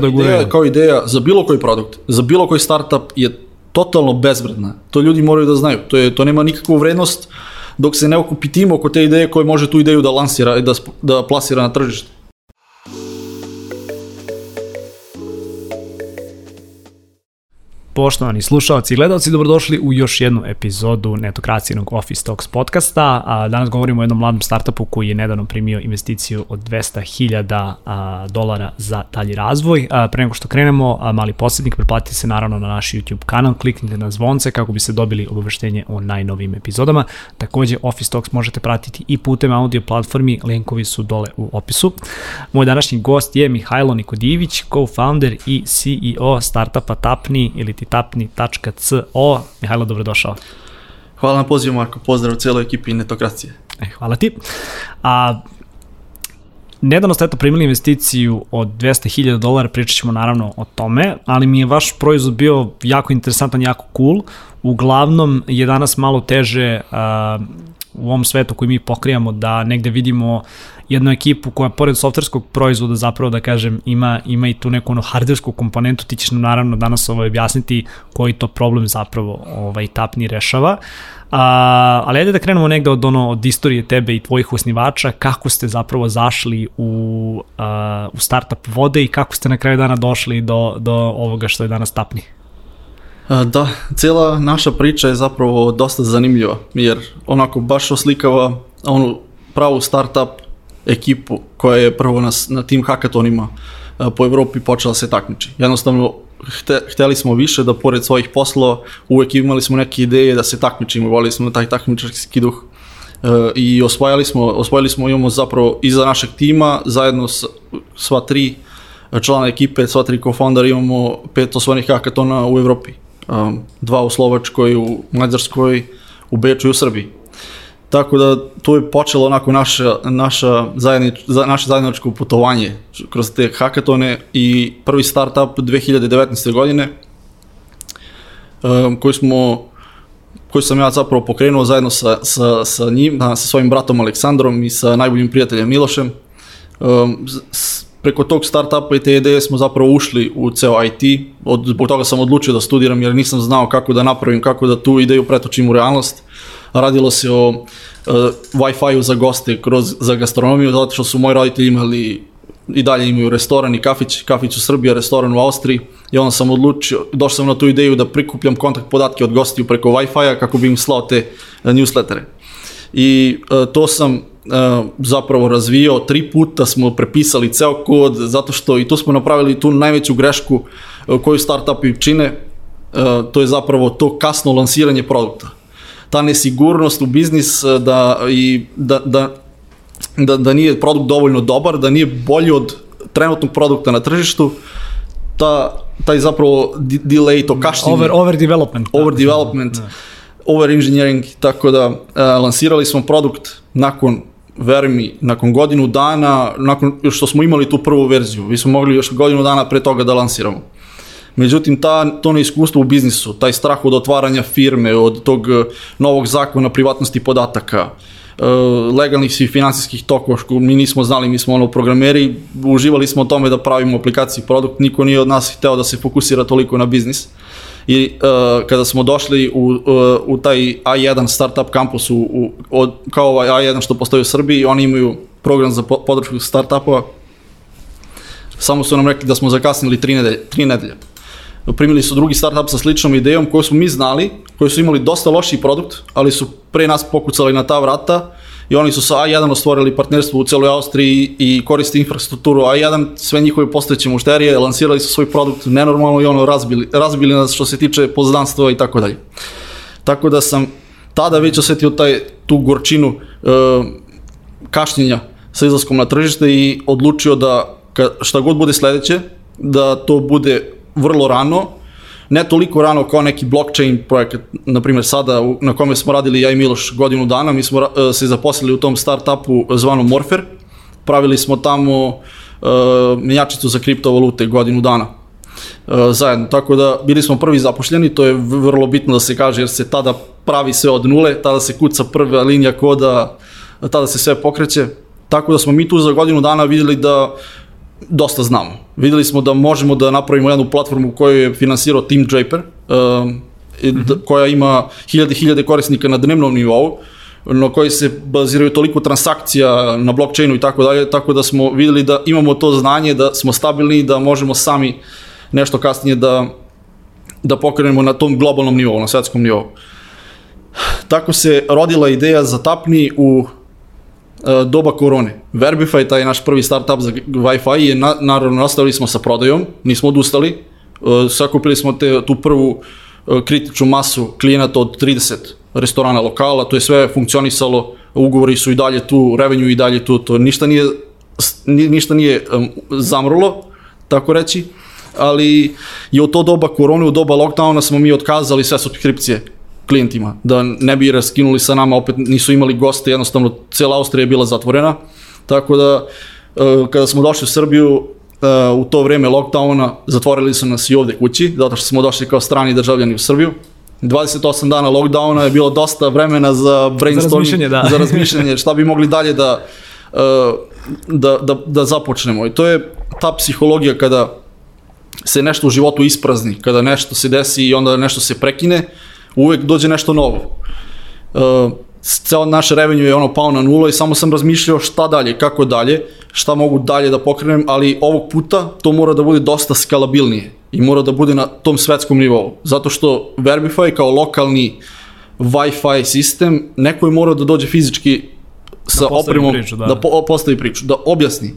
da Ideja kao ideja za bilo koji produkt, za bilo koji startup je totalno bezvredna. To ljudi moraju da znaju. To, je, to nema nikakvu vrednost dok se ne okupi tim oko te ideje koji može tu ideju da lansira i da, da plasira na tržište. Poštovani slušalci i gledalci, dobrodošli u još jednu epizodu netokracijenog Office Talks podcasta. A, danas govorimo o jednom mladom startupu koji je nedavno primio investiciju od 200.000 dolara za dalji razvoj. Pre nego što krenemo, mali posjednik, preplatite se naravno na naš YouTube kanal, kliknite na zvonce kako biste dobili obaveštenje o najnovim epizodama. Takođe, Office Talks možete pratiti i putem audio platformi, linkovi su dole u opisu. Moj današnji gost je Mihajlo Nikodivić, co-founder i CEO startupa Tapni ili ti tapni.co. Mihajlo, dobrodošao. Hvala na pozivu, Marko. Pozdrav cijeloj ekipi Netokracije. E, hvala ti. A, Nedavno ste eto primili investiciju od 200.000 dolara, pričat ćemo naravno o tome, ali mi je vaš proizvod bio jako interesantan, jako cool. Uglavnom je danas malo teže a, u ovom svetu koji mi pokrijamo da negde vidimo jednu ekipu koja pored softverskog proizvoda zapravo da kažem ima, ima i tu neku ono hardversku komponentu, ti ćeš nam naravno danas ovaj, objasniti koji to problem zapravo ovaj, tapni rešava. A, ali ajde da krenemo negde od, ono, od istorije tebe i tvojih osnivača, kako ste zapravo zašli u, a, u startup vode i kako ste na kraju dana došli do, do ovoga što je danas tapni. Da, cijela naša priča je zapravo dosta zanimljiva, jer onako baš oslikava onu pravu startup ekipu koja je prvo na, na tim hakatonima a, po Evropi počela se takmiči. Jednostavno, hte, hteli smo više da pored svojih poslova uvek imali smo neke ideje da se takmičimo, volili smo taj takmičarski duh. E, I osvajali smo, osvojili smo, imamo zapravo iza našeg tima, zajedno s, sva tri člana ekipe, sva tri co-foundera imamo pet osvojenih hakatona u Evropi. Um, dva u Slovačkoj, u Mađarskoj, u Beču i u Srbiji. Tako da tu je počelo onako naša, naša zajednič, za, naše zajedničko putovanje kroz te hakatone i prvi startup 2019. godine um, koji smo koji sam ja zapravo pokrenuo zajedno sa, sa, sa njim, sa svojim bratom Aleksandrom i sa najboljim prijateljem Milošem. Um, s- preko tog startupa i te ideje smo zapravo ušli u ceo IT, od, zbog toga sam odlučio da studiram jer nisam znao kako da napravim, kako da tu ideju pretočim u realnost. Radilo se o uh, Wi-Fi-u za goste kroz, za gastronomiju, zato što su moji roditelji imali i dalje imaju restoran i kafić, kafić u Srbiji, restoran u Austriji i onda sam odlučio, došao sam na tu ideju da prikupljam kontakt podatke od gostiju preko Wi-Fi-a kako bi im slao te uh, newslettere. I uh, to sam zapravo razvio, tri puta smo prepisali ceo kod, zato što i tu smo napravili tu najveću grešku uh, koju startupi čine, uh, to je zapravo to kasno lansiranje produkta. Ta nesigurnost u biznis da, i da, da da, da nije produkt dovoljno dobar, da nije bolji od trenutnog produkta na tržištu, ta, taj zapravo delay, to kašnjenje, Over, over development. over development, over engineering, tako da uh, lansirali smo produkt nakon veruj mi, nakon godinu dana, nakon što smo imali tu prvu verziju, mi smo mogli još godinu dana pre toga da lansiramo. Međutim, ta, to neiskustvo u biznisu, taj strah od otvaranja firme, od tog eh, novog zakona privatnosti podataka, eh, legalnih i finansijskih tokova, mi nismo znali, mi smo ono programeri, uživali smo u tome da pravimo aplikaciju i produkt, niko nije od nas hteo da se fokusira toliko na biznis. I uh, kada smo došli u, uh, u taj A1 startup kampus, u, u, od, kao ovaj A1 što postoji u Srbiji, oni imaju program za po, podršku startupova, samo su nam rekli da smo zakasnili tri nedelje. Tri nedelje. Primili su drugi startup sa sličnom idejom koju smo mi znali, koji su imali dosta lošiji produkt, ali su pre nas pokucali na ta vrata i oni su sa A1 ostvorili partnerstvo u celoj Austriji i koriste infrastrukturu A1, sve njihove postojeće mušterije, lansirali su svoj produkt nenormalno i ono razbili, razbili nas što se tiče pozdanstva i tako dalje. Tako da sam tada već osetio taj, tu gorčinu e, kašnjenja sa izlaskom na tržište i odlučio da ka, šta god bude sledeće, da to bude vrlo rano, ne toliko rano kao neki blockchain projekat, na primjer sada na kome smo radili ja i Miloš godinu dana, mi smo e, se zaposlili u tom startupu zvanom Morpher, pravili smo tamo uh, menjačicu za kriptovalute godinu dana uh, zajedno, tako da bili smo prvi zapošljeni, to je vrlo bitno da se kaže jer se tada pravi sve od nule, tada se kuca prva linija koda, tada se sve pokreće, tako da smo mi tu za godinu dana videli da dosta znamo videli smo da možemo da napravimo jednu platformu koju je finansirao Team Draper, um, da, koja ima hiljade i hiljade korisnika na dnevnom nivou, na koji se baziraju toliko transakcija na blockchainu i tako dalje, tako da smo videli da imamo to znanje, da smo stabilni da možemo sami nešto kasnije da, da pokrenemo na tom globalnom nivou, na svetskom nivou. Tako se rodila ideja za Tapni u doba korone. Verbify, taj naš prvi startup za Wi-Fi, je na, naravno nastavili smo sa prodajom, nismo odustali, e, sakupili smo te, tu prvu e, kritičnu masu klijenata od 30 restorana lokala, to je sve funkcionisalo, ugovori su i dalje tu, revenue i dalje tu, to ništa nije, ni- ništa nije zamrlo, tako reći, ali je u to doba korone, u doba lockdowna smo mi otkazali sve subskripcije klijentima, da ne bi raskinuli sa nama, opet nisu imali goste, jednostavno cijela Austrija je bila zatvorena, tako da uh, kada smo došli u Srbiju, uh, u to vreme lockdowna zatvorili su nas i ovde kući, zato što smo došli kao strani državljani u Srbiju. 28 dana lockdowna je bilo dosta vremena za brainstorming, razmišljanje, da. za razmišljanje šta bi mogli dalje da, uh, da, da, da započnemo. I to je ta psihologija kada se nešto u životu isprazni, kada nešto se desi i onda nešto se prekine, uvek dođe nešto novo. Uh, ceo naš revenue je ono pao na nula i samo sam razmišljao šta dalje, kako dalje, šta mogu dalje da pokrenem, ali ovog puta to mora da bude dosta skalabilnije i mora da bude na tom svetskom nivou. Zato što Verbify kao lokalni Wi-Fi sistem, neko je mora da dođe fizički sa postavi opremom, priču, da. da po, postavi priču, da objasni.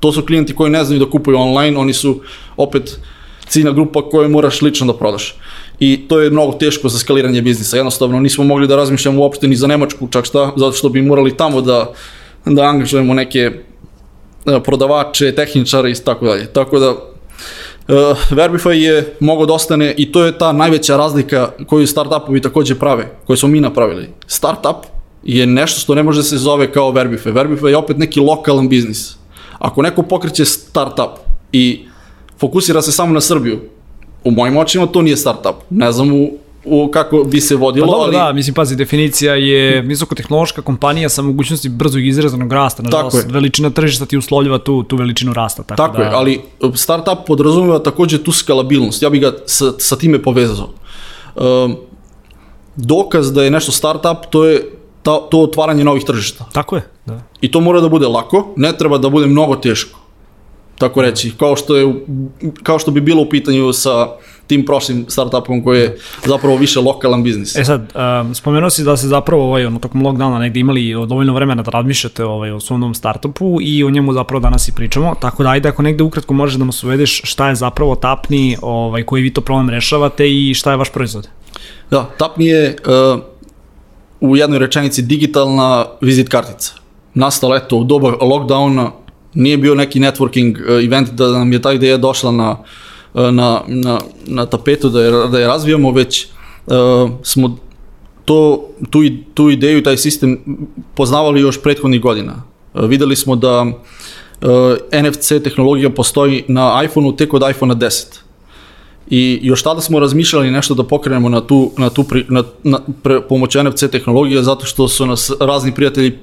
To su klijenti koji ne znaju da kupuju online, oni su opet ciljna grupa koju moraš lično da prodaš. I to je mnogo teško za skaliranje biznisa. Jednostavno nismo mogli da razmišljamo uopšte ni za Nemačku, čak šta, zato što bi morali tamo da, da angažujemo neke e, prodavače, tehničare i tako dalje. Tako da Uh, Verbify je mogao da ostane i to je ta najveća razlika koju startupovi takođe prave, koju smo mi napravili. Startup je nešto što ne može da se zove kao Verbify. Verbify je opet neki lokalan biznis. Ako neko pokreće startup i fokusira se samo na Srbiju, u mojim očima to nije startup. Ne znam u, u kako bi se Pa vodilo, dobro, ali... da, mislim, pazi, definicija je visokotehnološka kompanija sa mogućnosti brzog izrazanog rasta. Nažalost, Tako je. veličina tržišta ti uslovljava tu, tu veličinu rasta. Tako, Tako da, je, ali e, startup podrazumeva takođe tu skalabilnost. Ja bih ga sa, sa time povezao. Um, dokaz da je nešto startup, to je ta, to otvaranje novih tržišta. Tako je, da. I to mora da bude lako, ne treba da bude mnogo teško. Tako reći, kao što, je, kao što bi bilo u pitanju sa tim prošlim startupom koji je zapravo više lokalan biznis. E sad, um, spomenuo si da se zapravo ovaj, ono, tokom lockdowna negde imali dovoljno vremena da razmišljate ovaj, o svom novom startupu i o njemu zapravo danas i pričamo, tako da ajde ako negde ukratko možeš da nas uvedeš šta je zapravo Tapni, ovaj, koji vi to problem rešavate i šta je vaš proizvod. Da, Tapni je uh, u jednoj rečenici digitalna vizit kartica. Nastala eto u doba lockdowna, nije bio neki networking uh, event da nam je ta ideja došla na, uh, na, na, na tapetu da je, da je razvijamo, već uh, smo to, tu, tu ideju taj sistem poznavali još prethodnih godina. Uh, videli smo da uh, NFC tehnologija postoji na iPhoneu tek od iPhonea 10. I još tada smo razmišljali nešto da pokrenemo na tu, na tu pri, na, na, pre, pomoć NFC tehnologije, zato što su nas razni prijatelji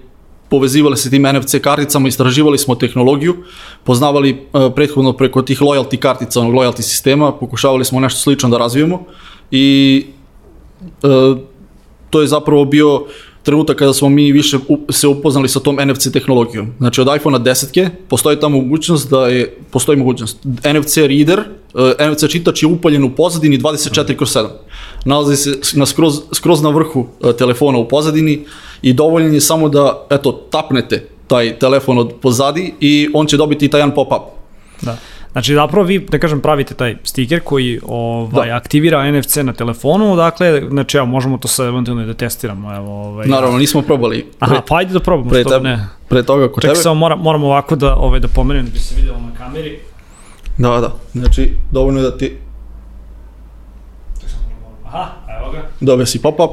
povezivali se tim NFC karticama, istraživali smo tehnologiju, poznavali uh, prethodno preko tih loyalty kartica, onog loyalty sistema, pokušavali smo nešto slično da razvijemo i uh, to je zapravo bio trenutak kada smo mi više se upoznali sa tom NFC tehnologijom. Znači od iPhonea 10 postoji ta mogućnost da je, postoji mogućnost, NFC reader, uh, NFC čitač je upaljen u pozadini 24 kroz 7. Nalazi se na skroz, skroz na vrhu uh, telefona u pozadini i dovoljen je samo da, eto, tapnete taj telefon od pozadi i on će dobiti taj jedan pop-up. Da. Znači zapravo vi, da kažem, pravite taj stiker koji ovaj, da. aktivira NFC na telefonu, dakle, znači evo, možemo to sad eventualno da testiramo, evo, ovaj. Naravno, nismo probali. Aha, pa ajde da probamo, pre, što tebe, ne. pre toga kod Čekaj, tebe. samo moram, moram ovako da, ovaj, da pomenem da bi se videlo na kameri. Da, da. Znači, dovoljno je da ti Aha, evo ga. dobije si pop-up.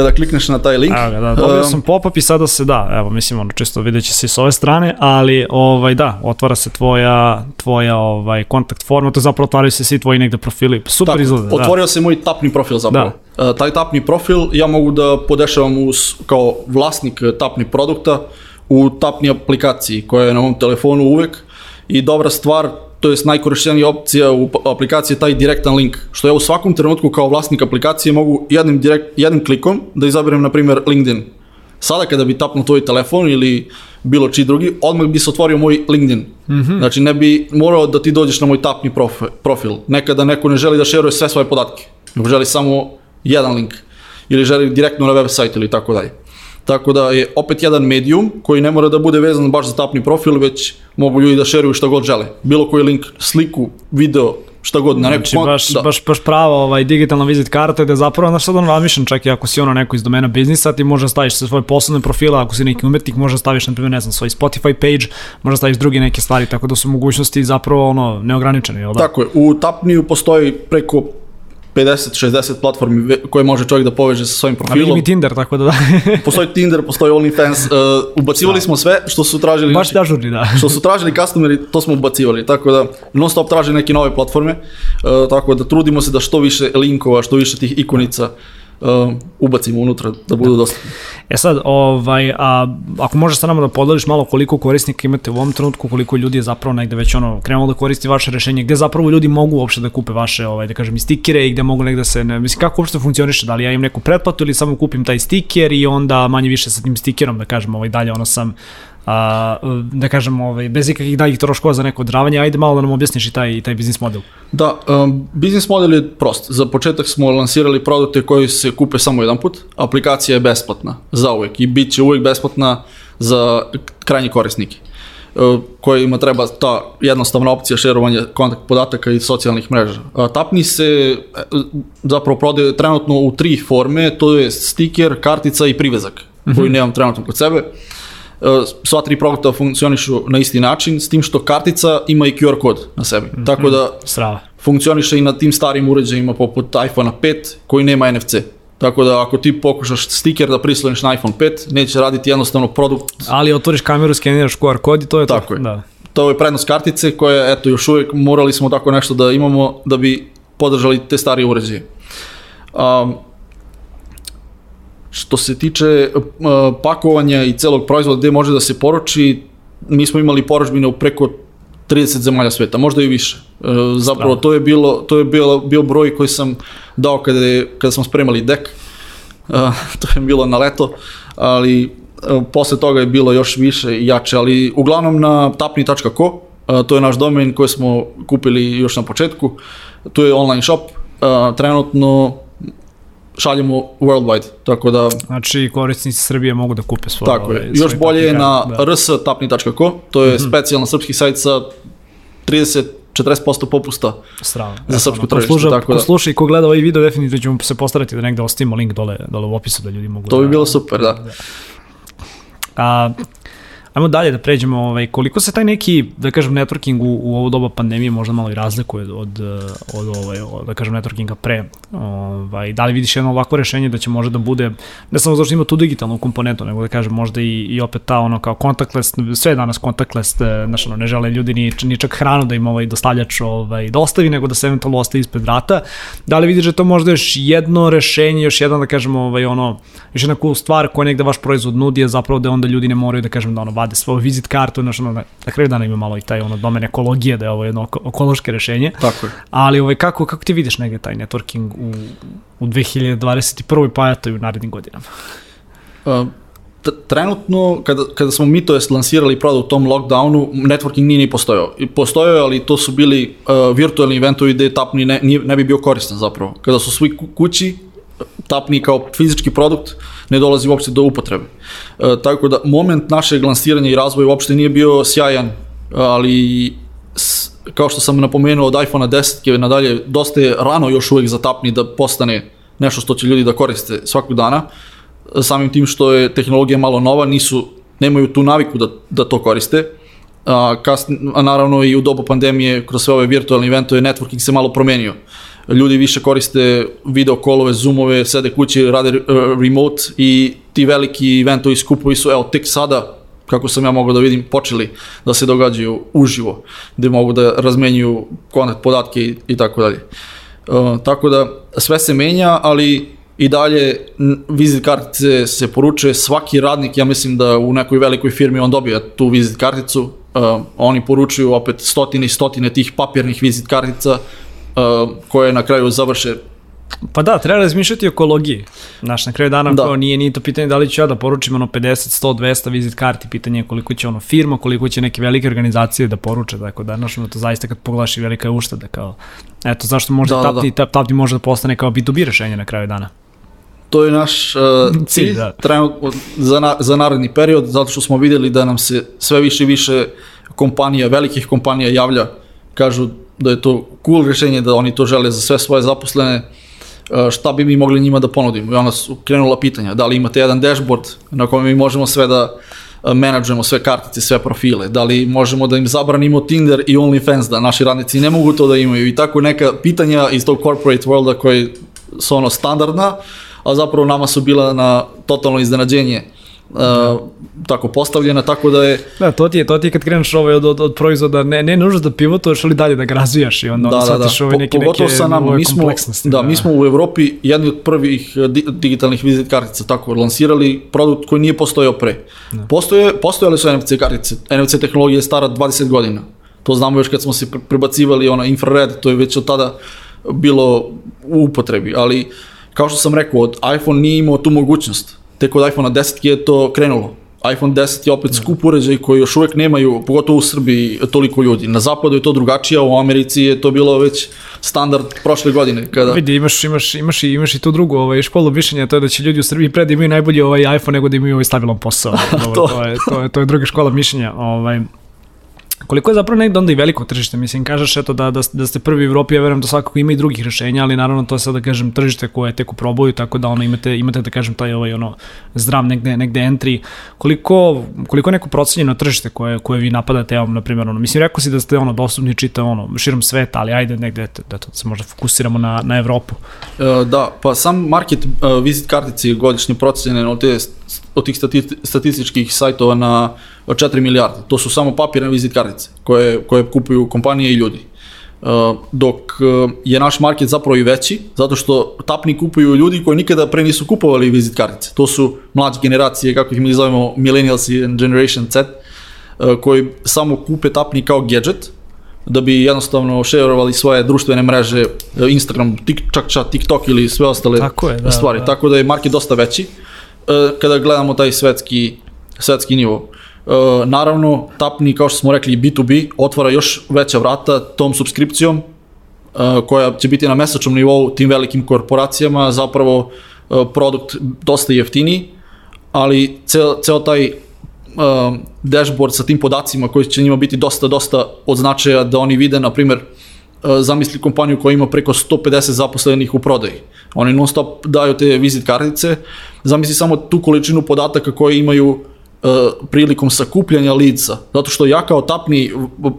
Kada klikneš na taj link, Evo ga, da, dobio um, sam pop-up i sada se da, evo, mislim, ono, čisto vidjet će se i s ove strane, ali, ovaj, da, otvara se tvoja, tvoja, ovaj, kontakt forma, to zapravo otvaraju se svi tvoji negde profili, super tako, izgleda, da. otvorio se moj tapni profil zapravo. Da. taj tapni profil ja mogu da podešavam uz, kao vlasnik eh, tapni produkta u tapni aplikaciji koja je na mom telefonu uvek i dobra stvar, to je najkorišćenija opcija u aplikaciji taj direktan link, što ja u svakom trenutku kao vlasnik aplikacije mogu jednim, direkt, jednim klikom da izaberem, na primjer, LinkedIn. Sada kada bi tapnuo tvoj telefon ili bilo čiji drugi, odmah bi se otvorio moj LinkedIn. Mm -hmm. Znači ne bi morao da ti dođeš na moj tapni profil. Nekada neko ne želi da šeruje sve svoje podatke, nego želi samo jedan link ili želi direktno na web sajt ili tako dalje. Tako da je opet jedan medijum koji ne mora da bude vezan baš za tapni profil, već mogu ljudi da šeruju šta god žele. Bilo koji link, sliku, video, šta god na neku znači, baš, da. baš, baš prava ovaj, digitalna vizit karta gde zapravo, znaš sad ono razmišljam, čak i ako si ono neko iz domena biznisa, ti možeš da staviš sa svoje poslovne profile, ako si neki umetnik, možeš da staviš, na primjer, ne znam, svoj Spotify page, možeš da staviš druge neke stvari, tako da su mogućnosti zapravo ono, neograničene, jel da? Tako je, u Tapniju postoji preko 50-60 platformi koje može čovjek da poveže sa svojim profilom. Ali mi Tinder, tako da da. postoji Tinder, postoji OnlyFans, uh, ubacivali da. smo sve što su tražili. Baš da žurni, da. što su tražili customeri, to smo ubacivali, tako da non stop traže neke nove platforme, uh, tako da trudimo se da što više linkova, što više tih ikonica uh, uh, ubacimo unutra da budu dostupni. E sad, ovaj, a, ako možeš sa nama da podeliš malo koliko korisnika imate u ovom trenutku, koliko ljudi je zapravo negde već ono krenulo da koristi vaše rešenje, gde zapravo ljudi mogu uopšte da kupe vaše, ovaj, da kažem, stikere i gde mogu negde se, ne, mislim, kako uopšte funkcioniše, da li ja im neku pretplatu ili samo kupim taj stiker i onda manje više sa tim stikerom, da kažem, ovaj, dalje ono sam a, da kažem, ovaj, bez ikakvih daljih troškova za neko odravanje, ajde malo da nam objasniš i taj, taj biznis model. Da, um, biznis model je prost. Za početak smo lansirali produkte koji se kupe samo jedan put. Aplikacija je besplatna za uvek i bit će uvek besplatna za krajnje korisnike uh, kojima treba ta jednostavna opcija šerovanja kontakt podataka i socijalnih mreža. Tapni se e, zapravo prodaje trenutno u tri forme, to je stiker, kartica i privezak, mm -hmm. koji nemam trenutno kod sebe. Uh, sva tri produkta funkcionišu na isti način, s tim što kartica ima i QR kod na sebi. Mm -hmm. Tako da Strava. funkcioniše i na tim starim uređajima poput iPhone 5 koji nema NFC. Tako da ako ti pokušaš stiker da prisloniš na iPhone 5, neće raditi jednostavno produkt. Ali otvoriš kameru, skeniraš QR kod i to je tako to. Je. Da. To je prednost kartice koje, eto, još uvijek morali smo tako nešto da imamo da bi podržali te starije uređaje. Um, Što se tiče uh, pakovanja i celog proizvoda gde može da se poruči, mi smo imali poručbine u preko 30 zemalja sveta, možda i više. Uh, zapravo to je bilo to je bilo bio broj koji sam dao kada je, kada smo spremali dek. Uh, to je bilo na leto, ali posle toga je bilo još više i jače, ali uglavnom na tapni.co, to je naš domen koji smo kupili još na početku. To je online shop. Trenutno šaljemo worldwide, tako da... Znači korisnici Srbije mogu da kupe svoje... Tako je, još bolje je na da. rstapni.co, to je mm -hmm. specijalna srpski sajt sa 30 40% popusta Strava. za srpsku tržište. Ko, tako ko da. sluša i ko gleda ovaj video, definitivno ćemo se postarati da negde ostavimo link dole, dole u opisu da ljudi mogu To bi da, bilo super, da. da. A, Ajmo dalje da pređemo, ovaj, koliko se taj neki, da kažem, networking u, u ovo doba pandemije možda malo i razlikuje od, od, od, ovaj, da kažem, networkinga pre. Ovaj, da li vidiš jedno ovako rešenje da će možda da bude, ne samo zato što ima tu digitalnu komponentu, nego da kažem možda i, i opet ta ono kao contactless, sve danas contactless, e, znaš, ono, ne žele ljudi ni, ni čak hranu da im ovaj dostavljač ovaj, dostavi, nego da se eventualno ostavi ispred vrata. Da li vidiš da to možda još jedno rešenje, još jedan, da kažemo, ovaj, ono, još jedna cool stvar koja negde vaš proizvod nudi je zapravo da onda ljudi ne moraju da kažem da ono vade svoju vizit kartu, znaš, ono, na kraju dana ima malo i taj ono domen ekologije, da je ovo jedno ekološke rešenje. Tako je. Ali ovaj, kako, kako ti vidiš negde taj networking u, u 2021. pa i u narednim godinama? Uh, trenutno, kada, kada smo mi to jest lansirali produkt u tom lockdownu, networking nije ni postojao. Postojao ali to su bili uh, virtualni eventovi gde tapni ne, ne bi bio koristan zapravo. Kada su svi kući, tapni kao fizički produkt ne dolazi uopšte do upotrebe. E, tako da moment našeg lansiranja i razvoja uopšte nije bio sjajan, ali s, kao što sam napomenuo od iPhone 10 nadalje, dosta je rano još uvek za tapni da postane nešto što će ljudi da koriste svakog dana. Samim tim što je tehnologija malo nova, nisu, nemaju tu naviku da, da to koriste. A, kasni, a naravno i u dobu pandemije, kroz sve ove virtualne eventove, networking se malo promenio. Ljudi više koriste video kolove, zoomove, sede kući, rade remote i ti veliki eventovi skupovi su, evo, tek sada kako sam ja mogao da vidim, počeli da se događaju uživo, gde mogu da razmenjuju kontakt podatke i, i tako dalje. Uh, tako da sve se menja, ali i dalje vizit kartice se poručuje, svaki radnik, ja mislim da u nekoj velikoj firmi on dobija tu vizit karticu, Uh, oni poručuju opet stotine i stotine tih papirnih vizit kartica uh, koje na kraju završe Pa da, treba razmišljati o ekologiji. Znaš, na kraju dana Da. kao nije ni to pitanje da li ću ja da poručim ono 50, 100, 200 vizit karti, pitanje je koliko će ono firma, koliko će neke velike organizacije da poruče, tako da, znaš, ono to zaista kad pogledaš i velika je ušteda, kao, eto, zašto može Da, da, da, tapni može da postane kao B2B rešenje na kraju dana. To je naš uh, Cilj, cilj da. trenutno za, na, za naredni period, zato što smo videli da nam se sve više i više kompanija, velikih kompanija javlja, kažu da je to cool rešenje, da oni to žele za sve svoje zaposlene, uh, šta bi mi mogli njima da ponudimo. I onda su krenula pitanja, da li imate jedan dashboard na kojem mi možemo sve da uh, menadžujemo sve kartice, sve profile, da li možemo da im zabranimo Tinder i OnlyFans, da naši radnici ne mogu to da imaju? I tako neka pitanja iz tog corporate worlda koji su ono standardna, a zapravo nama su bila na totalno iznenađenje. uh, tako postavljena, tako da je Da, to ti je, to ti je kad kreneš ovaj od, od, od proizvoda, ne, ne nužno da pivotuješ, ali dalje da ga razvijaš i onda, onda shvatiš ovaj Po- neke, pogotovo neke sa nama, ove mi smo, kompleksnosti. da, mi smo u Evropi jedni od prvih eh, di, digitalnih vizit kartica, tako, lansirali produkt koji nije postojao pre. Postoje, postojale su NFC kartice, NFC tehnologija je stara 20 godina. To znamo još kad smo se pre- prebacivali ono infrared, to je već od tada bilo u upotrebi, ali kao što sam rekao, od iPhone nije imao tu mogućnost. Tek od iPhone 10 je to krenulo. iPhone 10 je opet skup uređaj koji još uvek nemaju, pogotovo u Srbiji, toliko ljudi. Na zapadu je to drugačije, u Americi je to bilo već standard prošle godine. Kada... Vidi, imaš, imaš, imaš, i, imaš i tu drugu ovaj, školu mišljenja, to je da će ljudi u Srbiji pre da imaju najbolji ovaj iPhone nego da imaju ovaj stabilan posao. Dobro, To. to. je, to, je, to je druga škola mišljenja. Ovaj, koliko je zapravo negde onda i veliko tržište, mislim, kažeš eto da, da, da ste prvi u Evropi, ja verujem da svakako ima i drugih rešenja, ali naravno to je sad da kažem tržište koje tek u proboju, tako da ono imate, imate da kažem taj ovaj ono zdrav negde, negde entry. Koliko, koliko je neko procenjeno tržište koje, koje vi napadate, evo, na primjer, ono, mislim, rekao si da ste ono dostupni čita ono, širom sveta, ali ajde negde, da to se možda fokusiramo na, na Evropu. E, Da, pa sam market uh, vizit kartice je godišnje procenjen od, te, od tih stati, statističkih sajtova na 4 milijarde. To su samo papirne vizit kartice koje, koje kupuju kompanije i ljudi. Uh, dok uh, je naš market zapravo i veći, zato što tapni kupuju ljudi koji nikada pre nisu kupovali vizit kartice. To su mlađe generacije, kako ih mi zovemo Millennials i Generation Z, uh, koji samo kupe tapni kao gadget, da bi jednostavno šerovali svoje društvene mreže, Instagram, tik, čak čak TikTok ili sve ostale Tako je, da, stvari. da. Tako da je market dosta veći kada gledamo taj svetski, svetski nivo. E, naravno, Tapni, kao što smo rekli, B2B otvara još veća vrata tom subskripcijom e, koja će biti na mesečnom nivou tim velikim korporacijama, zapravo e, produkt dosta jeftiniji, ali ceo, ceo taj dashboard sa tim podacima koji će njima biti dosta, dosta od značaja da oni vide, na primjer, uh, zamisli kompaniju koja ima preko 150 zaposlenih u prodaji. Oni non stop daju te vizit kartice, zamisli samo tu količinu podataka koje imaju prilikom sakupljanja lica. Zato što ja kao tapni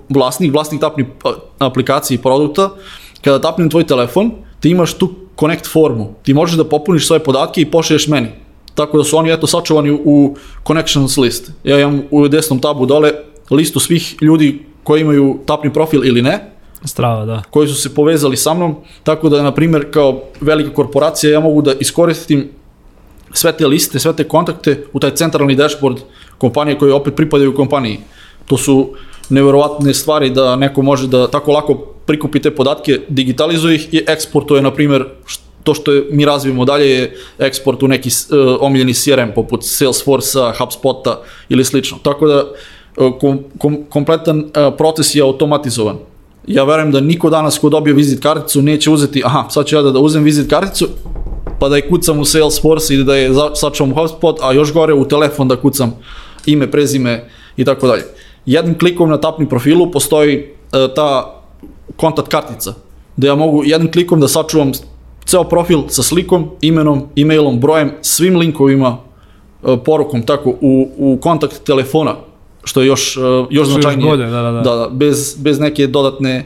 vlasnik, vlasnik tapni uh, aplikacije i produkta, kada tapnem tvoj telefon, ti imaš tu connect formu. Ti možeš da popuniš svoje podatke i pošalješ meni. Tako da su oni eto sačuvani u connections list. Ja imam u desnom tabu dole listu svih ljudi koji imaju tapni profil ili ne, Strava, da. koji su se povezali sa mnom, tako da, na primjer, kao velika korporacija ja mogu da iskoristim sve te liste, sve te kontakte u taj centralni dashboard kompanije koje opet pripadaju kompaniji. To su neverovatne stvari da neko može da tako lako prikupi te podatke, digitalizuje ih i eksportuje, na primjer, to što je, mi razvijemo dalje je eksport u neki uh, omiljeni CRM poput Salesforce-a, HubSpot-a ili slično. Tako da uh, kom, kom, kompletan uh, proces je automatizovan. Ja verujem da niko danas ko dobije vizit karticu neće uzeti, aha, sad ću ja da, da uzem vizit karticu, pa da je kucam u Salesforce ili da je sačuvam HubSpot, a još gore u telefon da kucam ime, prezime i tako dalje. Jednim klikom na tapni profilu postoji e, ta kontakt kartica, da ja mogu jednim klikom da sačuvam ceo profil sa slikom, imenom, e-mailom, brojem, svim linkovima, e, porukom, tako, u, u kontakt telefona, što je još, e, još Što je još značajnije. bolje, da, da, da. da, da bez, bez neke dodatne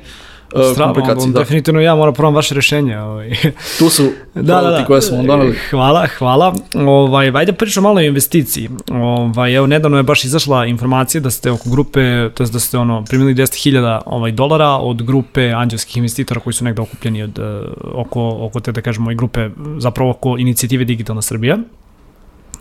Strava, komplikacije. Da. definitivno ja moram probam vaše rešenje. Ovaj. Tu su da, da, da. koje smo vam doneli. Hvala, hvala. Ovaj, ajde pričamo malo o investiciji. Ovaj, evo, nedavno je baš izašla informacija da ste oko grupe, to jest da ste ono, primili 10.000 ovaj, dolara od grupe anđelskih investitora koji su negde okupljeni od, eh, oko, oko te, da kažemo, i grupe, zapravo oko inicijative Digitalna Srbija.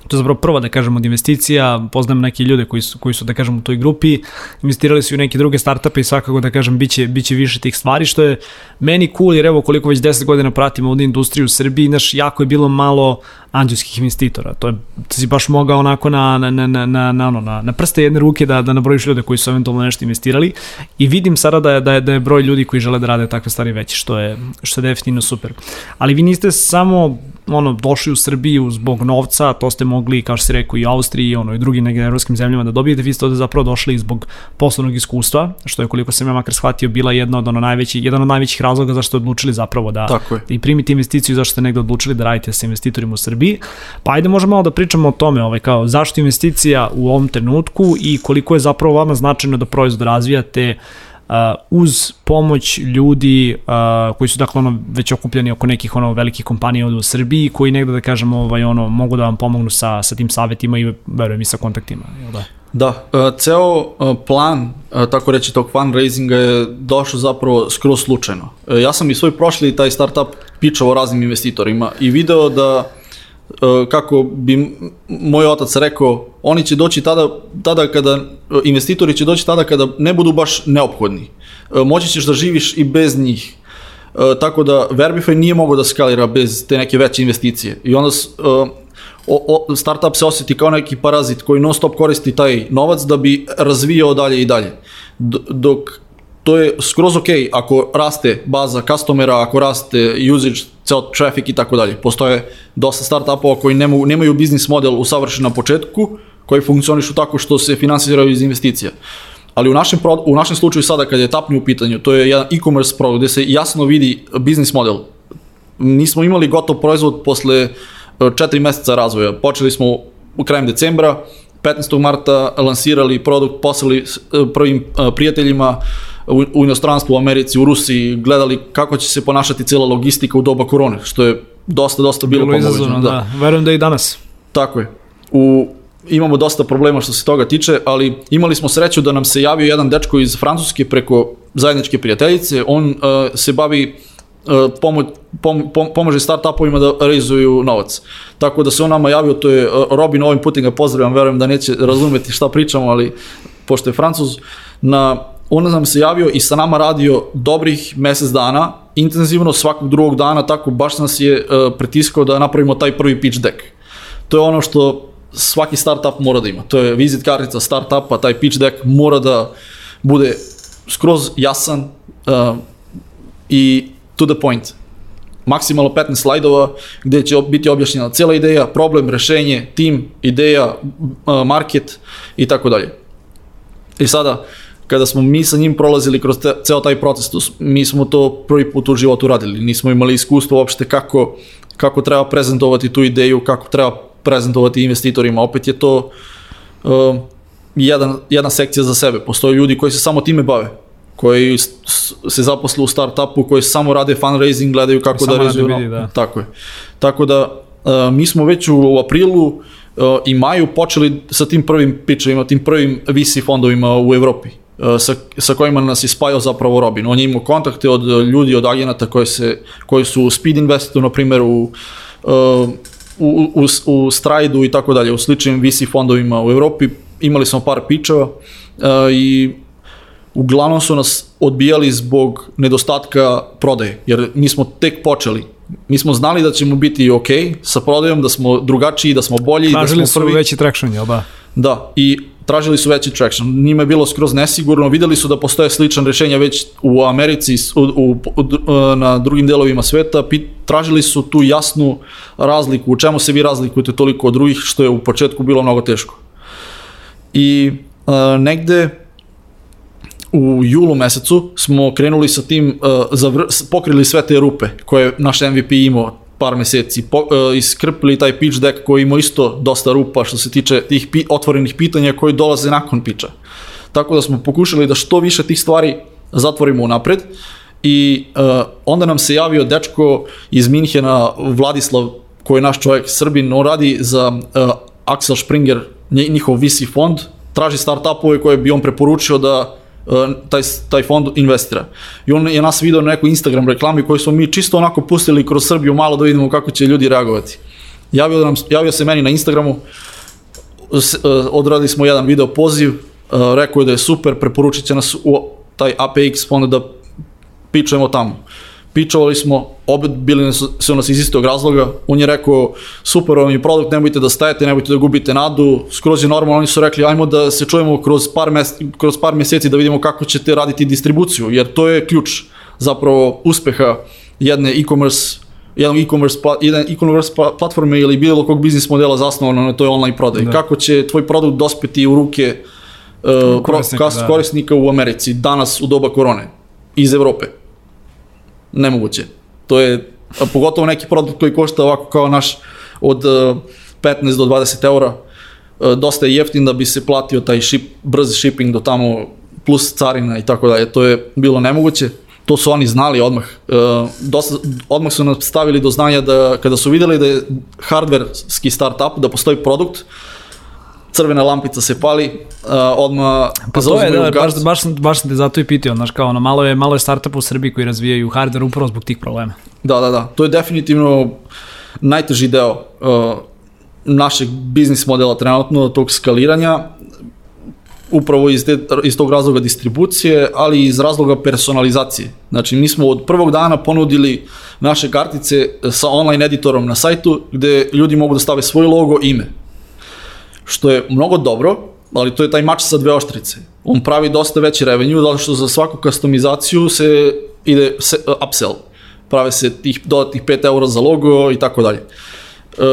To je zapravo prva, da kažem, od investicija, poznajem neke ljude koji su, koji su, da kažem, u toj grupi, investirali su u neke druge startupe i svakako, da kažem, biće, biće više tih stvari, što je meni cool, jer evo koliko već 10 godina pratim ovdje industriju u Srbiji, znaš, jako je bilo malo anđelskih investitora, to je, ti si baš mogao onako na, na, na, na, na, na, na, na prste jedne ruke da, da nabrojiš ljude koji su eventualno nešto investirali. I vidim sada da je, da je, da je broj ljudi koji žele da rade takve stvari veći, što je, što je definitivno super. Ali vi niste samo ono, došli u Srbiju zbog novca, to ste mogli, kao što se rekao, i u Austriji, ono, i drugim nekim evropskim zemljama da dobijete, vi ste ovde zapravo došli zbog poslovnog iskustva, što je koliko sam ja makar shvatio bila jedna od ono najveći, jedan od najvećih razloga zašto ste odlučili zapravo da, je. i primite investiciju, zašto ste negde odlučili da radite sa investitorima u Srbiji. Pa ajde možemo malo da pričamo o tome, ovaj, kao zašto investicija u ovom trenutku i koliko je zapravo vama značajno da proizvod razvijate uh, uz pomoć ljudi uh, koji su dakle ono već okupljeni oko nekih ono velikih kompanija ovde u Srbiji koji negde da kažemo ovaj ono mogu da vam pomognu sa sa tim savetima i verujem i sa kontaktima, jel da? Da, uh, ceo uh, plan, uh, tako reći, tog fundraisinga je došao zapravo skroz slučajno. Ja sam i svoj prošli taj startup pičao raznim investitorima i video da kako bi moj otac rekao, oni će doći tada, tada kada, investitori će doći tada kada ne budu baš neophodni. Uh, moći ćeš da živiš i bez njih. Tako da Verbify nije mogao da skalira bez te neke veće investicije. I onda o, o, startup se osjeti kao neki parazit koji non stop koristi taj novac da bi razvijao dalje i dalje. Dok to je skroz ok ako raste baza customera, ako raste usage, ceo traffic i tako dalje. Postoje dosta startupova koji nemaju, nemaju biznis model usavršen na početku, koji funkcionišu tako što se finansiraju iz investicija. Ali u našem, u našem slučaju sada kad je tapni u pitanju, to je jedan e-commerce produkt gde se jasno vidi biznis model. Nismo imali gotov proizvod posle četiri meseca razvoja. Počeli smo u krajem decembra, 15. marta lansirali produkt, poslali prvim prijateljima u, u inostranstvu, u Americi, u Rusiji, gledali kako će se ponašati cela logistika u doba korone, što je dosta, dosta bilo, bilo izazovno, da. da. Verujem da i danas. Tako je. U, imamo dosta problema što se toga tiče, ali imali smo sreću da nam se javio jedan dečko iz Francuske preko zajedničke prijateljice. On uh, se bavi uh, pomoć, pom, pom, pomaže startupovima da realizuju novac. Tako da se on nama javio, to je uh, Robin, ovim putem ga pozdravljam, verujem da neće razumeti šta pričamo, ali pošto je Francuz, na, on nam se javio i sa nama radio dobrih mesec dana, intenzivno svakog drugog dana, tako baš nas je uh, pritiskao da napravimo taj prvi pitch deck. To je ono što svaki startup mora da ima. To je vizit kartica startupa, taj pitch deck mora da bude skroz jasan uh, i to the point. Maksimalno 15 slajdova gde će biti objašnjena cela ideja, problem, rešenje, tim, ideja, uh, market i tako dalje. I sada, kada smo mi sa njim prolazili kroz te, ceo taj proces, to, mi smo to prvi put u životu radili, nismo imali iskustvo uopšte kako, kako treba prezentovati tu ideju, kako treba prezentovati investitorima, opet je to uh, jedan, jedna sekcija za sebe, postoje ljudi koji se samo time bave, koji se zaposle u startupu, koji samo rade fundraising, gledaju kako da rezuju. Da. Tako je. Tako da uh, mi smo već u, u aprilu uh, i maju počeli sa tim prvim pitchovima, tim prvim VC fondovima u Evropi sa, sa kojima nas je spajao zapravo Robin. On je imao kontakte od ljudi, od agenata koji, se, koji su u Speed Investu, na primjer, u, uh, u, u, u Strajdu i tako dalje, u sličnim VC fondovima u Evropi. Imali smo par pičeva i uglavnom su nas odbijali zbog nedostatka prodaje, jer mi smo tek počeli. Mi smo znali da ćemo biti ok sa prodajom, da smo drugačiji, da smo bolji. Tražili da smo prvi... su veći traction, jel da? Da, i tražili su veći traction. Njima je bilo skroz nesigurno, videli su da postoje sličan rešenja već u Americi, u, u, u, na drugim delovima sveta, tražili su tu jasnu razliku, u čemu se vi razlikujete toliko od drugih, što je u početku bilo mnogo teško. I uh, negde u julu mesecu smo krenuli sa tim, uh, zavr, pokrili sve te rupe koje naš MVP imao par meseci, po, uh, iskrpili taj pitch deck koji ima isto dosta rupa što se tiče tih pi, otvorenih pitanja koji dolaze nakon piča. Tako da smo pokušali da što više tih stvari zatvorimo unapred i uh, onda nam se javio dečko iz Minhena, Vladislav, koji je naš čovjek Srbin, on radi za uh, Axel Springer, njihov VC fond, traži startupove koje bi on preporučio da taj, taj fond investira. I on je nas video na nekoj Instagram reklami koju smo mi čisto onako pustili kroz Srbiju malo da vidimo kako će ljudi reagovati. Javio, nam, javio se meni na Instagramu, uh, odradili smo jedan video poziv, uh, rekao je da je super, preporučit će nas u taj APX fond da pičujemo tamo. Pičovali smo, opet bili su, nas iz istog razloga, on je rekao super vam je produkt, nemojte da stajete, nemojte da gubite nadu, skroz je normalno, oni su rekli ajmo da se čujemo kroz par, mes, kroz par meseci da vidimo kako ćete raditi distribuciju, jer to je ključ zapravo uspeha jedne e-commerce jedan e-commerce, jedan e-commerce platforme ili bilo kog biznis modela zasnovano na toj online prodaji. Da. Kako će tvoj produkt dospeti u ruke uh, korisnika, da. korisnika u Americi danas u doba korone iz Evrope? Nemoguće. To je pogotovo neki produkt koji košta ovako kao naš od uh, 15 do 20 eura, uh, dosta je jeftin da bi se platio taj ship, brz shipping do tamo plus carina i tako dalje. To je bilo nemoguće to su oni znali odmah. E, dosta, odmah su nas stavili do znanja da kada su videli da je hardverski startup, da postoji produkt, crvena lampica se pali, uh, odmah pa to je, da, baš, baš, baš sam te zato i pitio, znaš kao ono, malo je, malo je startup u Srbiji koji razvijaju hardware upravo zbog tih problema. Da, da, da, to je definitivno najteži deo uh, našeg biznis modela trenutno, tog skaliranja, upravo iz, te, iz tog razloga distribucije, ali i iz razloga personalizacije. Znači, mi smo od prvog dana ponudili naše kartice sa online editorom na sajtu, gde ljudi mogu da stave svoj logo i ime. Što je mnogo dobro, ali to je taj mač sa dve oštrice. On pravi dosta veći revenue, zato što za svaku customizaciju se ide se, uh, upsell. Prave se tih dodatnih 5 eura za logo i tako dalje. Uh,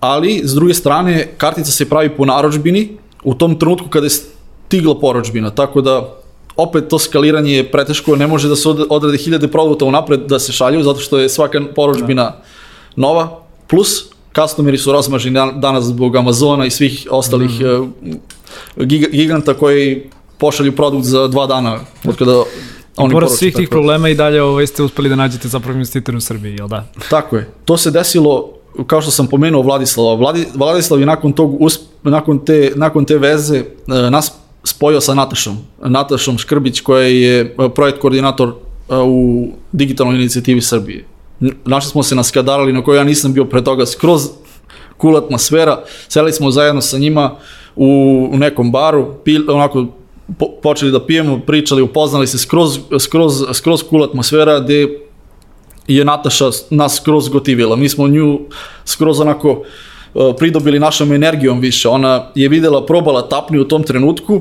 ali, s druge strane, kartica se pravi po naročbini, u tom trenutku kada je stigla poročbina, tako da opet to skaliranje je preteško, ne može da se odradi hiljade produkta unapred da se šalju, zato što je svaka poročbina da. nova, plus customeri su razmaženi danas zbog Amazona i svih ostalih mm. giganta koji pošalju produkt za dva dana od kada oni pored svih tih problema i dalje ovaj, ste uspeli da nađete zapravo investitor u Srbiji, jel da? Tako je. To se desilo kao što sam pomenuo Vladislava, Vladi, Vladislav je nakon tog nakon te nakon te veze e, nas spojio sa Natašom, Natašom Škrbić koja je e, projekt koordinator u digitalnoj inicijativi Srbije. Našli smo se na Skadarali na kojoj ja nisam bio pre toga skroz cool atmosfera, seli smo zajedno sa njima u, u nekom baru, pil, onako po, počeli da pijemo, pričali, upoznali se skroz, skroz, skroz cool atmosfera gde je Nataša nas skroz gotivila. Mi smo nju skroz onako E, pridobili našom energijom više. Ona je videla, probala tapni u tom trenutku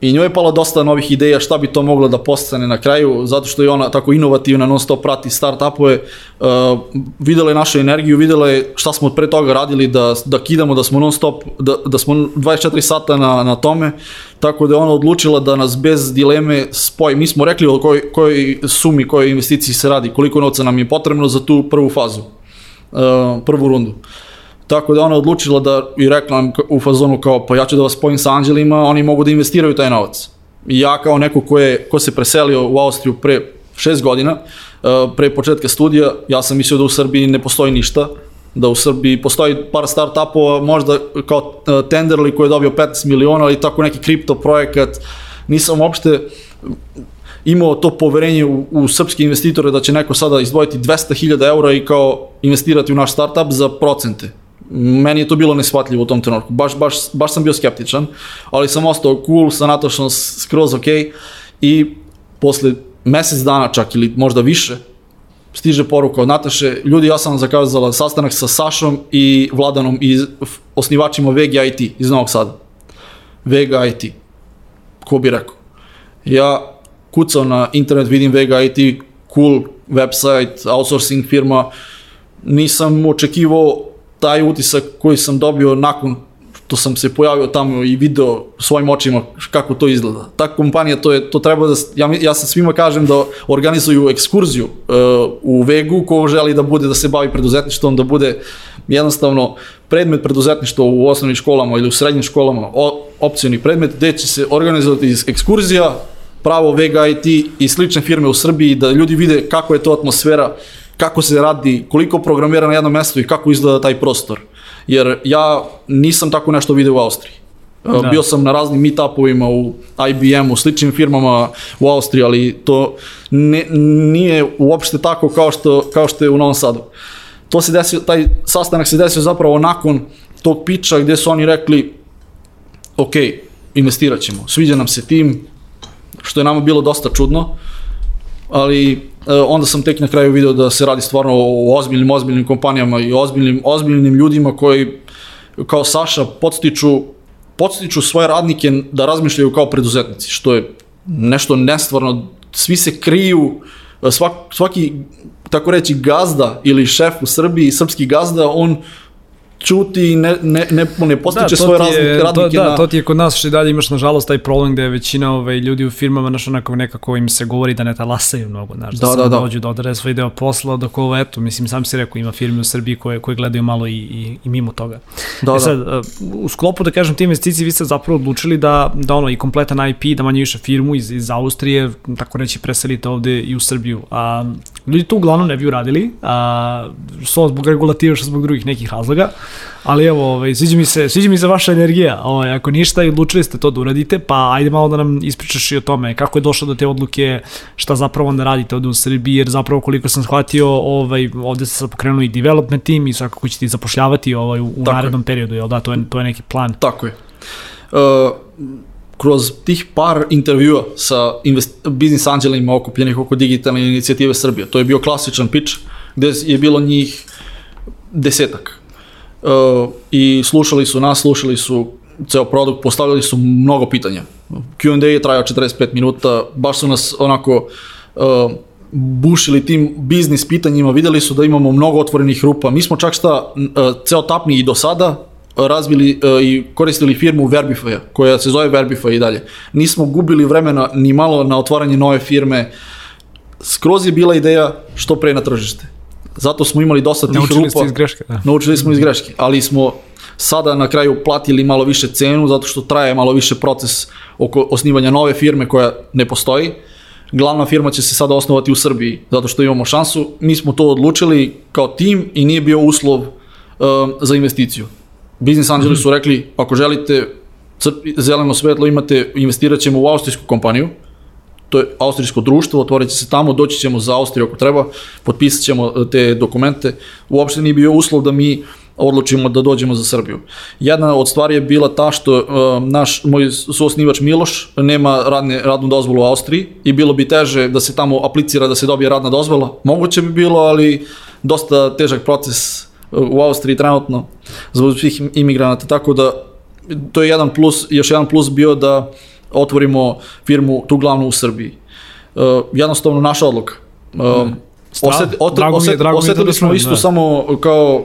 i njoj je palo dosta novih ideja šta bi to moglo da postane na kraju, zato što je ona tako inovativna, non stop prati start-upove, uh, videla je našu energiju, videla je šta smo pre toga radili, da, da kidamo, da smo non stop, da, da smo 24 sata na, na tome, tako da je ona odlučila da nas bez dileme spoji. Mi smo rekli o kojoj, kojoj sumi, kojoj investiciji se radi, koliko novca nam je potrebno za tu prvu fazu, uh, prvu rundu. Uh, Tako da ona odlučila da i rekla nam u fazonu kao pa ja ću da vas spojim sa anđelima, oni mogu da investiraju taj novac. I ja kao neko ko, je, ko se preselio u Austriju pre šest godina, uh, pre početka studija, ja sam mislio da u Srbiji ne postoji ništa, da u Srbiji postoji par start-upova, možda kao uh, Tenderly koji je dobio 15 miliona, ali tako neki kripto projekat. Nisam uopšte imao to poverenje u, u srpske investitore da će neko sada izdvojiti 200.000 eura i kao investirati u naš startup za procente meni je to bilo neshvatljivo u tom trenutku. Baš, baš, baš sam bio skeptičan, ali sam ostao cool, sa Natašom skroz ok i posle mesec dana čak ili možda više stiže poruka od Nataše, ljudi ja sam zakazala sastanak sa Sašom i Vladanom i osnivačima Vega IT iz Novog Sada. Vega IT. Ko bi rekao? Ja kucao na internet, vidim Vega IT, cool website, outsourcing firma, nisam očekivao taj utisak koji sam dobio nakon što sam se pojavio tamo i video svojim očima kako to izgleda. Ta kompanija, to, je, to treba da, ja, ja sam svima kažem da organizuju ekskurziju uh, u Vegu ko želi da bude, da se bavi preduzetništvom, da bude jednostavno predmet preduzetništva u osnovnim školama ili u srednjim školama, o, opcijni predmet, gde će se organizovati ekskurzija, pravo Vega IT i slične firme u Srbiji, da ljudi vide kako je to atmosfera, kako se radi, koliko programira na jednom mestu i kako izgleda taj prostor. Jer ja nisam tako nešto video u Austriji. Da. Bio sam na raznim meetupovima u IBM-u, sličnim firmama u Austriji, ali to ne, nije uopšte tako kao što, kao što je u Novom Sadu. to se desio, taj sastanak se desio zapravo nakon tog piča gde su oni rekli ok, investirat ćemo, sviđa nam se tim, što je nama bilo dosta čudno, ali e, onda sam tek na kraju video da se radi stvarno o ozbiljnim, ozbiljnim kompanijama i ozbiljnim, ozbiljnim ljudima koji kao Saša podstiču, podstiču svoje radnike da razmišljaju kao preduzetnici, što je nešto nestvarno, svi se kriju, svak, svaki, tako reći, gazda ili šef u Srbiji, srpski gazda, on čuti i ne, ne, ne, ne postiče da, svoje razlike, radnike to, da, na... to ti je kod nas što i dalje imaš nažalost taj problem gde je većina ovaj, ljudi u firmama naš onako nekako im se govori da ne talasaju mnogo, znaš, da, da, da, da. dođu da odare svoj deo posla, dok ovo eto, mislim sam si rekao ima firme u Srbiji koje, koje gledaju malo i, i, i mimo toga. Da, e sad, da. u sklopu da kažem te investicije vi ste zapravo odlučili da, da ono i kompletan IP, da manje više firmu iz, iz Austrije, tako reći preselite ovde i u Srbiju. A, ljudi to uglavnom ne bi uradili, a, što zbog regulativa, što zbog drugih nekih razloga. Ali evo, ovaj, sviđa mi se, sviđa mi se vaša energija. Ovaj, ako ništa i odlučili ste to da uradite, pa ajde malo da nam ispričaš i o tome kako je došlo do te odluke, šta zapravo onda radite ovde u Srbiji, jer zapravo koliko sam shvatio, ovaj, ovde ste sad pokrenuli i development team i svakako ćete zapošljavati ovaj, u, u narednom je. periodu, jel da? To je, to je neki plan. Tako je. Uh, kroz tih par intervjua sa invest, biznis anđelima okupljenih oko digitalne inicijative Srbije, to je bio klasičan pitch, gde je bilo njih desetak uh, i slušali su nas, slušali su ceo produkt, postavljali su mnogo pitanja. Q&A je trajao 45 minuta, baš su nas onako uh, bušili tim biznis pitanjima, videli su da imamo mnogo otvorenih rupa. Mi smo čak šta, uh, ceo tapni i do sada razvili uh, i koristili firmu Verbify, koja se zove Verbify i dalje. Nismo gubili vremena ni malo na otvaranje nove firme. Skroz je bila ideja što pre na tržište Zato smo imali dosta tih Naučili rupa. Naučili ste iz greške, da. Naučili smo iz greške, ali smo sada na kraju platili malo više cenu zato što traje malo više proces oko osnivanja nove firme koja ne postoji. Glavna firma će se sada osnovati u Srbiji zato što imamo šansu. Mi smo to odlučili kao tim i nije bio uslov um, za investiciju. Business Angeli su rekli ako želite zeleno svetlo imate, investirat ćemo u austrijsku kompaniju, to je austrijsko društvo, otvorit će se tamo, doći ćemo za Austriju ako treba, potpisat ćemo e, te dokumente. Uopšte nije bio uslov da mi odlučimo da dođemo za Srbiju. Jedna od stvari je bila ta što uh, naš, moj suosnivač Miloš nema radne, radnu dozvolu u Austriji i bilo bi teže da se tamo aplicira da se dobije radna dozvola. Moguće bi bilo, ali dosta težak proces u Austriji trenutno zbog svih imigranata, tako da to je jedan plus, još jedan plus bio da uh, otvorimo firmu tu glavnu u Srbiji. Uh, jednostavno naša odluka. Uh, Osjet, ot, drago osjet, drago osetili da smo isto da. samo kao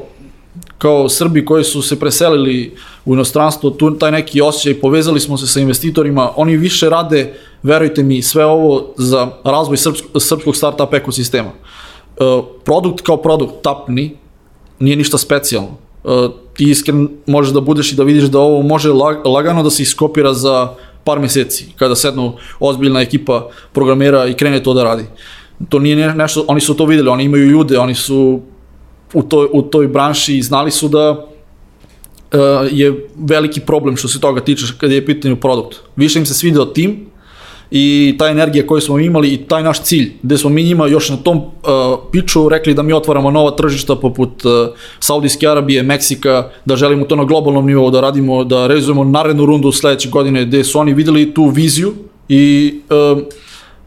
kao Srbi koji su se preselili u inostranstvo, tu, taj neki osjećaj, povezali smo se sa investitorima, oni više rade, verujte mi, sve ovo za razvoj srpsko, srpskog startup ekosistema. Uh, produkt kao produkt, tapni, nije ništa specijalno. Uh, ti iskren možeš da budeš i da vidiš da ovo može lagano da se iskopira za par meseci, kada sednu ozbiljna ekipa programera i krene to da radi. To nije nešto, oni su to videli, oni imaju ljude, oni su u toj, u toj branši i znali su da uh, je veliki problem što se toga tiče kada je pitanje produkt. Više im se svideo tim, i ta energija koju smo imali i taj naš cilj, gde smo mi njima još na tom uh, piču rekli da mi otvaramo nova tržišta poput uh, Saudijske Arabije, Meksika, da želimo to na globalnom nivou da radimo, da realizujemo narednu rundu sledeće godine, gde su oni videli tu viziju i uh,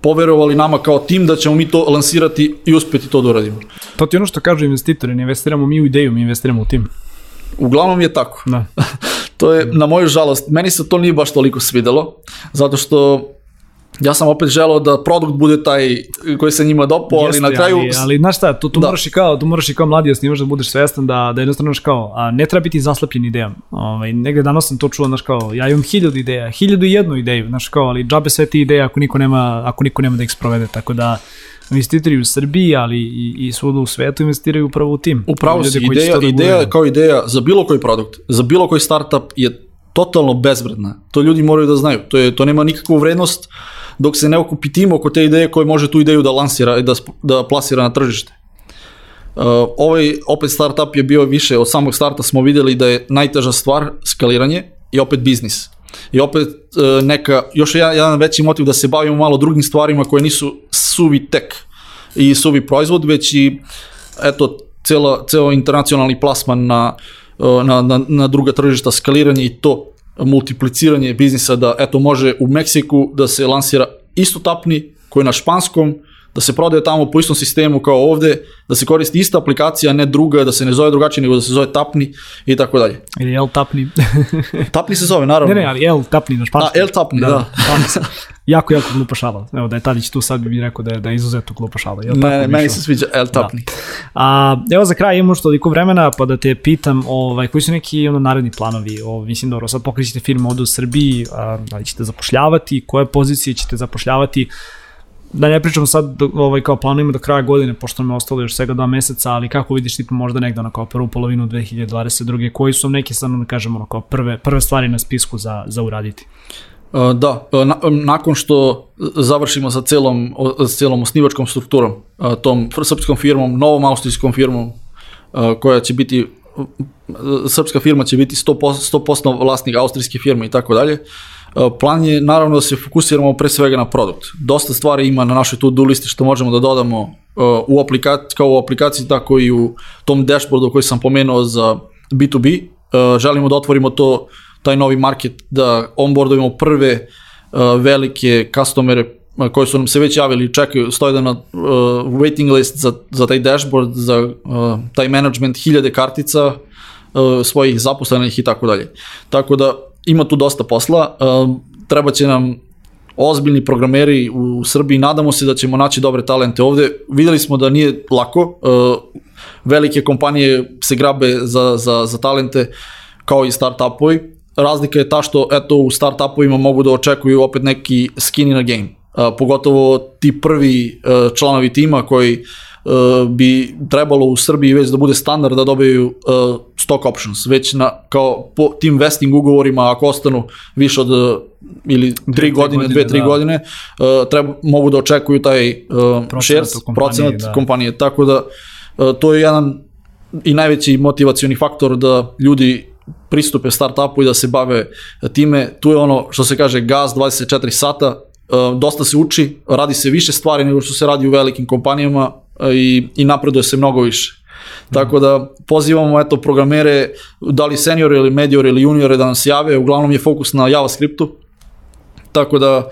poverovali nama kao tim da ćemo mi to lansirati i uspeti to da uradimo. To ti ono što kažu investitori, ne investiramo mi u ideju, mi investiramo u tim. Uglavnom je tako. Da. to je, na moju žalost, meni se to nije baš toliko svidelo, zato što ja sam opet želeo da produkt bude taj koji se njima dopao, ali na kraju... Ali, ali znaš šta, tu, tu, da. moraš i kao, tu moraš i kao mladi osnivaš da budeš svestan da, da jednostavno znaš kao, a ne treba biti zaslepljen idejom. Ovaj, negde danas sam to čuo, znaš kao, ja imam hiljadu ideja, hiljadu i jednu ideju, znaš kao, ali džabe sve ti ideje ako niko nema, ako niko nema da ih sprovede, tako da investitori u Srbiji, ali i, i svuda u svetu investiraju upravo u tim. Upravo si, ideja, da ideja kao ideja za bilo koji produkt, za bilo koji startup je totalno bezvredna. To ljudi moraju da znaju. To, je, to nema nikakvu vrednost dok se ne okupi tim oko te ideje koje može tu ideju da lansira i da, da plasira na tržište. Uh, ovaj opet startup je bio više, od samog starta smo videli da je najteža stvar skaliranje i opet biznis. I opet uh, neka, još jedan, jedan veći motiv da se bavimo malo drugim stvarima koje nisu suvi tek i suvi proizvod, već i eto, cela, ceo internacionalni plasman na, na, na, na druga tržišta, skaliranje i to multipliciranje biznisa da eto može u Meksiku da se lansira isto tapni koji na španskom, da se prodaje tamo po istom sistemu kao ovde, da se koristi ista aplikacija, ne druga, da se ne zove drugačije, nego da se zove Tapni i tako dalje. Ili El Tapni. tapni se zove, naravno. Ne, ne, ali El Tapni na španskom. Da, El Tapni, da. da. jako, jako glupa šala. Evo, da je Tadić tu sad bi mi rekao da je, da je izuzetno glupa šala. El ne, ne, meni se sviđa El Tapni. Da. A, evo za kraj imamo što toliko vremena, pa da te pitam, ovaj, koji su neki ono, naredni planovi? O, mislim, dobro, sad pokrećete firmu ovde u Srbiji, a, da li ćete zapošljavati, koje pozicije ćete zapošljavati? Da ne pričamo sad ovaj, kao planujemo do kraja godine, pošto nam je ostalo još svega dva meseca, ali kako vidiš ti možda negde ono kao prvu polovinu 2022. Koji su neke sad, da kažemo, ono kao prve, prve stvari na spisku za, za uraditi? Uh, da, uh, na, nakon što završimo sa celom, sa celom osnivačkom strukturom, tom srpskom firmom, novom austrijskom firmom, koja će biti srpska firma će biti 100%, 100% vlasnik austrijske firme i tako dalje. Plan je naravno da se fokusiramo pre svega na produkt. Dosta stvari ima na našoj to-do listi što možemo da dodamo u aplikaciji, kao u aplikaciji, tako i u tom dashboardu koji sam pomenuo za B2B. Želimo da otvorimo to, taj novi market, da onboardujemo prve velike customere koji su nam se već javili, čekaju, stoje da na uh, waiting list za, za taj dashboard, za uh, taj management hiljade kartica uh, svojih zaposlenih i tako dalje. Tako da ima tu dosta posla, uh, treba će nam ozbiljni programeri u Srbiji, nadamo se da ćemo naći dobre talente ovde. Videli smo da nije lako, uh, velike kompanije se grabe za, za, za talente kao i start-upovi. Razlika je ta što eto u start-upovima mogu da očekuju opet neki skin in a game. Uh, pogotovo ti prvi uh, članovi tima koji uh, bi trebalo u Srbiji već da bude standard da dobiju uh, stock options, već na, kao po tim vesting ugovorima ako ostanu više od uh, ili 3 godine, 2 3 da. godine, uh, treba, mogu da očekuju taj uh, shares, procenat da. kompanije, tako da uh, to je jedan i najveći motivacioni faktor da ljudi pristupe startupu i da se bave time. Tu je ono što se kaže gaz 24 sata, dosta se uči, radi se više stvari nego što se radi u velikim kompanijama, i, i napreduje se mnogo više. Tako da pozivamo eto programere, da li seniore ili mediore ili juniore da nam se jave, uglavnom je fokus na JavaScriptu. Tako da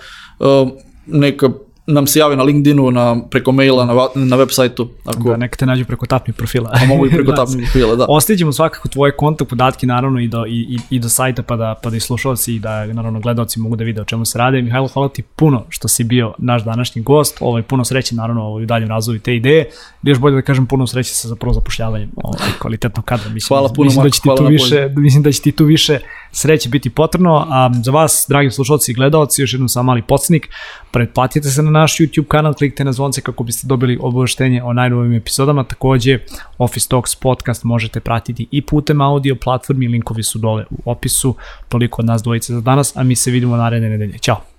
neka nam se jave na LinkedInu, na, preko maila, na, na web sajtu. Ako... Da, neka te nađu preko tapni profila. A mogu i preko da, tapni profila, da. Ostavićemo svakako tvoje kontakt podatke naravno i do, i, i, do sajta pa da, pa da i slušalci i da naravno gledalci mogu da vide o čemu se rade. Mihajlo, hvala ti puno što si bio naš današnji gost. Ovaj, puno sreće naravno ovaj, u daljem razvoju te ideje. I još bolje da kažem puno sreće sa zapravo zapošljavanjem ovaj, kvalitetnog kadra. Mislim, hvala puno, mislim da će ti tu više, mislim da će ti tu više sreće biti potrebno. A za vas, dragi slušalci i gledalci, još jednom sam mali podsnik, pretplatite se na naš YouTube kanal, klikite na zvonce kako biste dobili obaveštenje o najnovim epizodama. Takođe, Office Talks podcast možete pratiti i putem audio platformi, linkovi su dole u opisu. Toliko od nas dvojice za danas, a mi se vidimo naredne nedelje. Ćao!